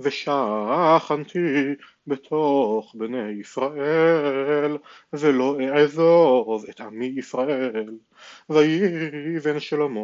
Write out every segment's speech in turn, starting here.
ושכנתי בתוך בני ישראל, ולא אעזוב את עמי ישראל. ויבן שלמה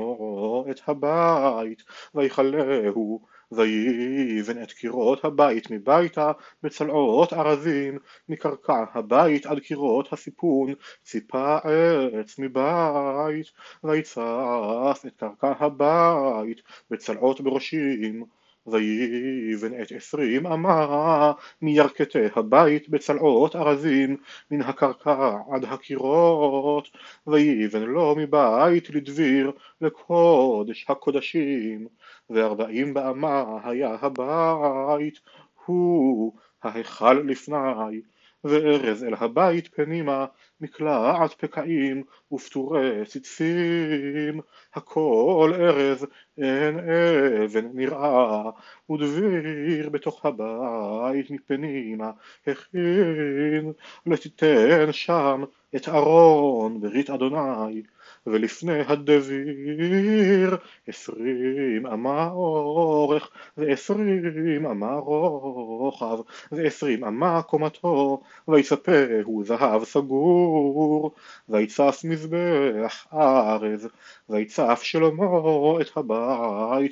את הבית, ויכלהו ויבן את קירות הבית מביתה בצלעות ארזים מקרקע הבית עד קירות הסיפון ציפה עץ מבית ויצף את קרקע הבית בצלעות בראשים ויבן את עשרים אמה מירכתי הבית בצלעות ארזים מן הקרקע עד הקירות ויבן לו מבית לדביר לקודש הקודשים וארבעים באמה היה הבית הוא ההיכל לפני וארז אל הבית פנימה מקלעת פקעים ופטורי ציצים הכל ארז אין אבן נראה ודביר בתוך הבית מפנימה הכין לתיתן שם את ארון ברית אדוני. ולפני הדביר עשרים אמה אורך ועשרים אמה רוחב ועשרים אמה קומתו ויצפהו זהב סגור ויצף מזבח ארז ויצף שלמה את הבית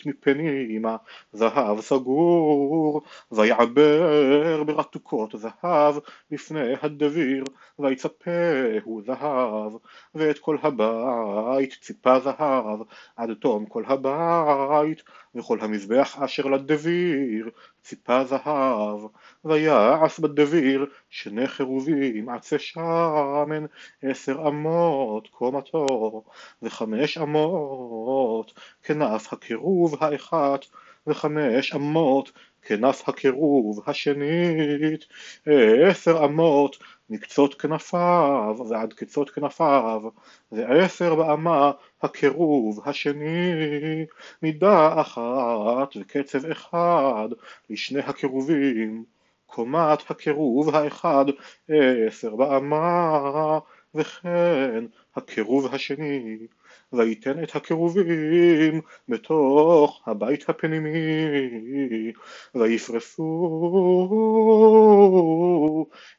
מפנימה זהב סגור ויעבר ברתוקות זהב לפני הדביר ויצפהו זהב ואת כל הבית ציפה זהב עד תום כל הבית וכל המזבח אשר לדביר ציפה זהב ויעש בדביר שני חרובים עצי שמן עשר אמות קומתו וחמש אמות כנף הקירוב האחת וחמש אמות כנף הקירוב השנית עשר אמות מקצות כנפיו ועד קצות כנפיו ועשר באמה הקירוב השני מידה אחת וקצב אחד לשני הקירובים קומת הקירוב האחד עשר באמה וכן הקירוב השני ויתן את הקירובים בתוך הבית הפנימי ויפרסו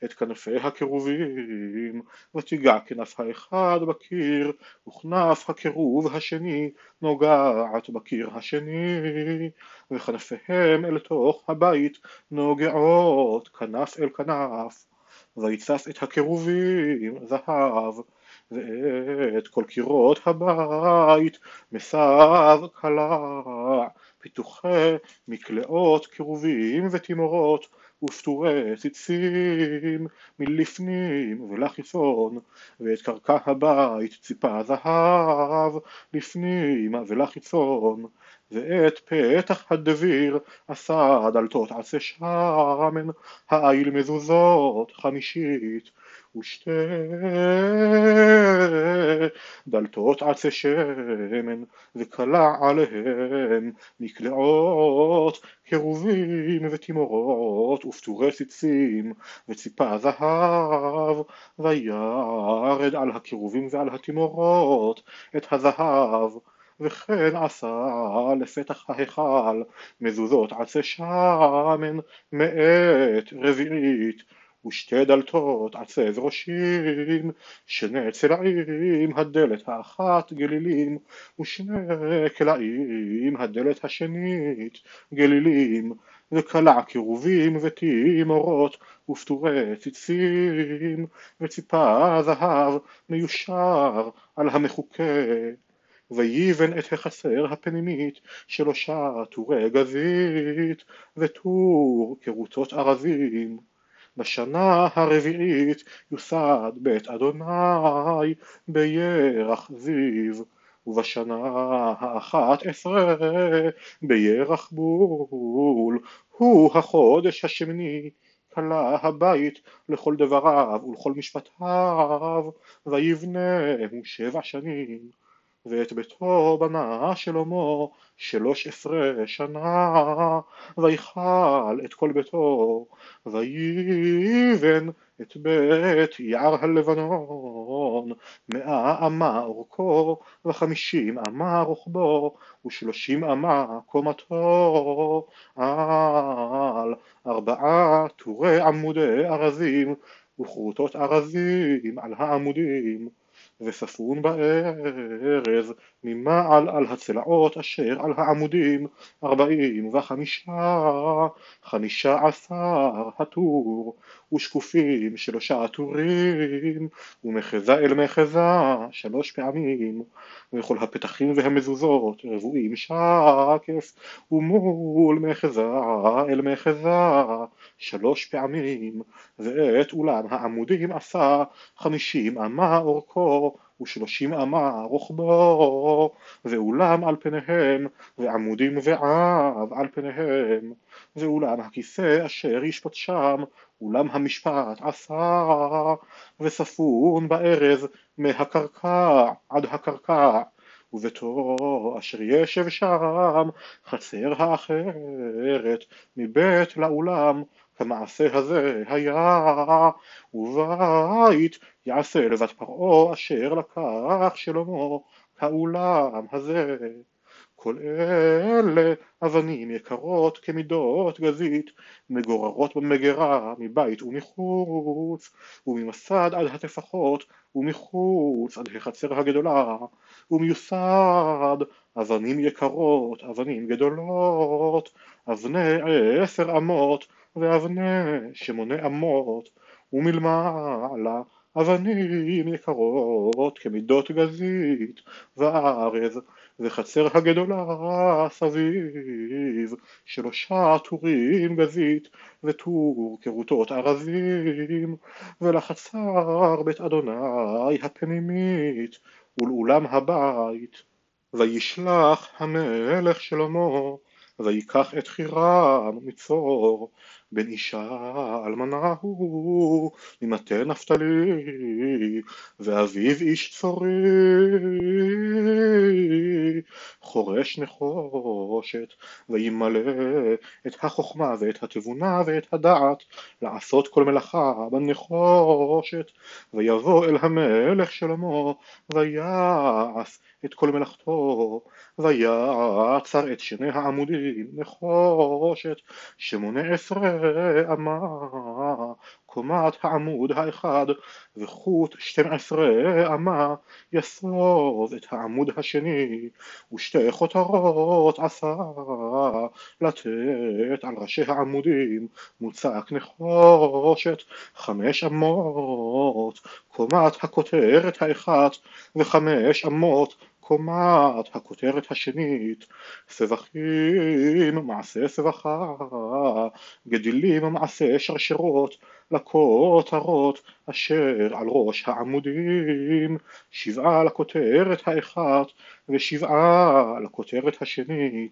את כנפי הקירובים ותיגע כנף האחד בקיר וכנף הקירוב השני נוגעת בקיר השני וכנפיהם אל תוך הבית נוגעות כנף אל כנף ויצף את הקירובים זהב ואת כל קירות הבית מסב קלע פיתוחי מקלעות קירובים ותימורות ופטורי ציצים מלפנים ולחיצון ואת קרקע הבית ציפה זהב לפנים ולחיצון ואת פתח הדביר עשה דלתות עצי שמן העיל מזוזות חמישית ושתי דלתות עצי שמן וכלה עליהם מקלעות קרובים ותימורות ופטורי ציצים וציפה זהב וירד על הקירובים ועל התימורות את הזהב וכן עשה לפתח ההיכל מזוזות עצי שמן מאת רביעית ושתי דלתות עצב ראשים, שני צלעים, הדלת האחת גלילים, ושני קלעים, הדלת השנית גלילים, וקלע קירובים ותימורות, ופטורי ציצים, וציפה זהב מיושר על המחוקה. ויבן את החסר הפנימית שלושה טורי גזית וטור כרוטות ארזים בשנה הרביעית יוסד בית אדוני בירח זיו ובשנה האחת עשרה בירח בול. הוא החודש השמיני כלה הבית לכל דבריו ולכל משפטיו ויבנהו שבע שנים ואת ביתו בנה שלמה שלוש עשרה שנה. ויכל את כל ביתו ויבן את בית יער הלבנון מאה אמה אורכו וחמישים אמה רוחבו ושלושים אמה קומתו. על ארבעה טורי עמודי ארזים וכרותות ארזים על העמודים וספון בארז ממעל על הצלעות אשר על העמודים? ארבעים וחמישה חמישה עשר הטור ושקופים שלושה טורים ומחזה אל מחזה שלוש פעמים. וכל הפתחים והמזוזות רבועים שקף ומול מחזה אל מחזה שלוש פעמים. ואת אולם העמודים עשה חמישים אמה אורכו ושלושים אמה רוחבו ואולם על פניהם ועמודים ועב על פניהם. ואולם הכיסא אשר ישפוט שם אולם המשפט עשה. וספון בארז מהקרקע עד הקרקע וביתו אשר ישב שם חצר האחרת מבית לאולם כמעשה הזה היה ובית יעשה לבת פרעה אשר לקח שלמה כאולם הזה. כל אלה אבנים יקרות כמידות גזית מגוררות במגרה מבית ומחוץ וממסד עד הטפחות ומחוץ עד החצר הגדולה ומיוסד אבנים יקרות אבנים גדולות אבני עשר אמות ואבני שמונה אמות ומלמעלה אבנים יקרות כמידות גזית וארז וחצר הגדולה סביב שלושה טורים גזית וטור כרותות ארזים ולחצר בית אדוני הפנימית ולאולם הבית וישלח המלך שלמה ויקח את חירם מצור בן אישה אלמנה הוא ממטה נפתלי ואביו איש צורי. חורש נחושת וימלא את החוכמה ואת התבונה ואת הדעת לעשות כל מלאכה בנחושת. ויבוא אל המלך שלמה ויעש את כל מלאכתו ויעצר את שני העמודים נחושת שמונה עשרה אמה קומת העמוד האחד וחוט שתים עשרה אמה יסוב את העמוד השני ושתי חותרות עשה לתת על ראשי העמודים מוצק נחושת חמש אמות קומת הכותרת האחת וחמש אמות קומת הכותרת השנית, סבכים מעשה סבכה, גדילים מעשה שרשרות, לכותרות אשר על ראש העמודים, שבעה לכותרת האחת ושבעה לכותרת השנית,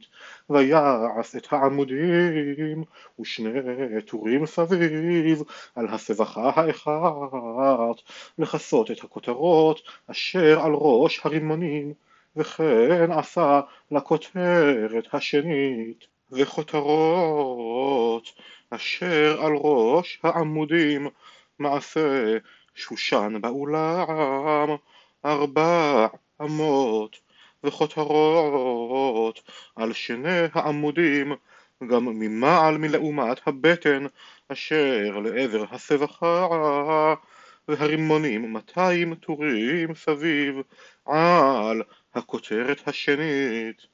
ויעש את העמודים ושני טורים סביב על הסבכה האחת, לכסות את הכותרות אשר על ראש הרימונים. וכן עשה לכותרת השנית וכותרות אשר על ראש העמודים מעשה שושן באולם ארבע אמות וכותרות על שני העמודים גם ממעל מלעומת הבטן אשר לעבר הסבכה והרימונים מאתיים טורים סביב על הכותרת השנית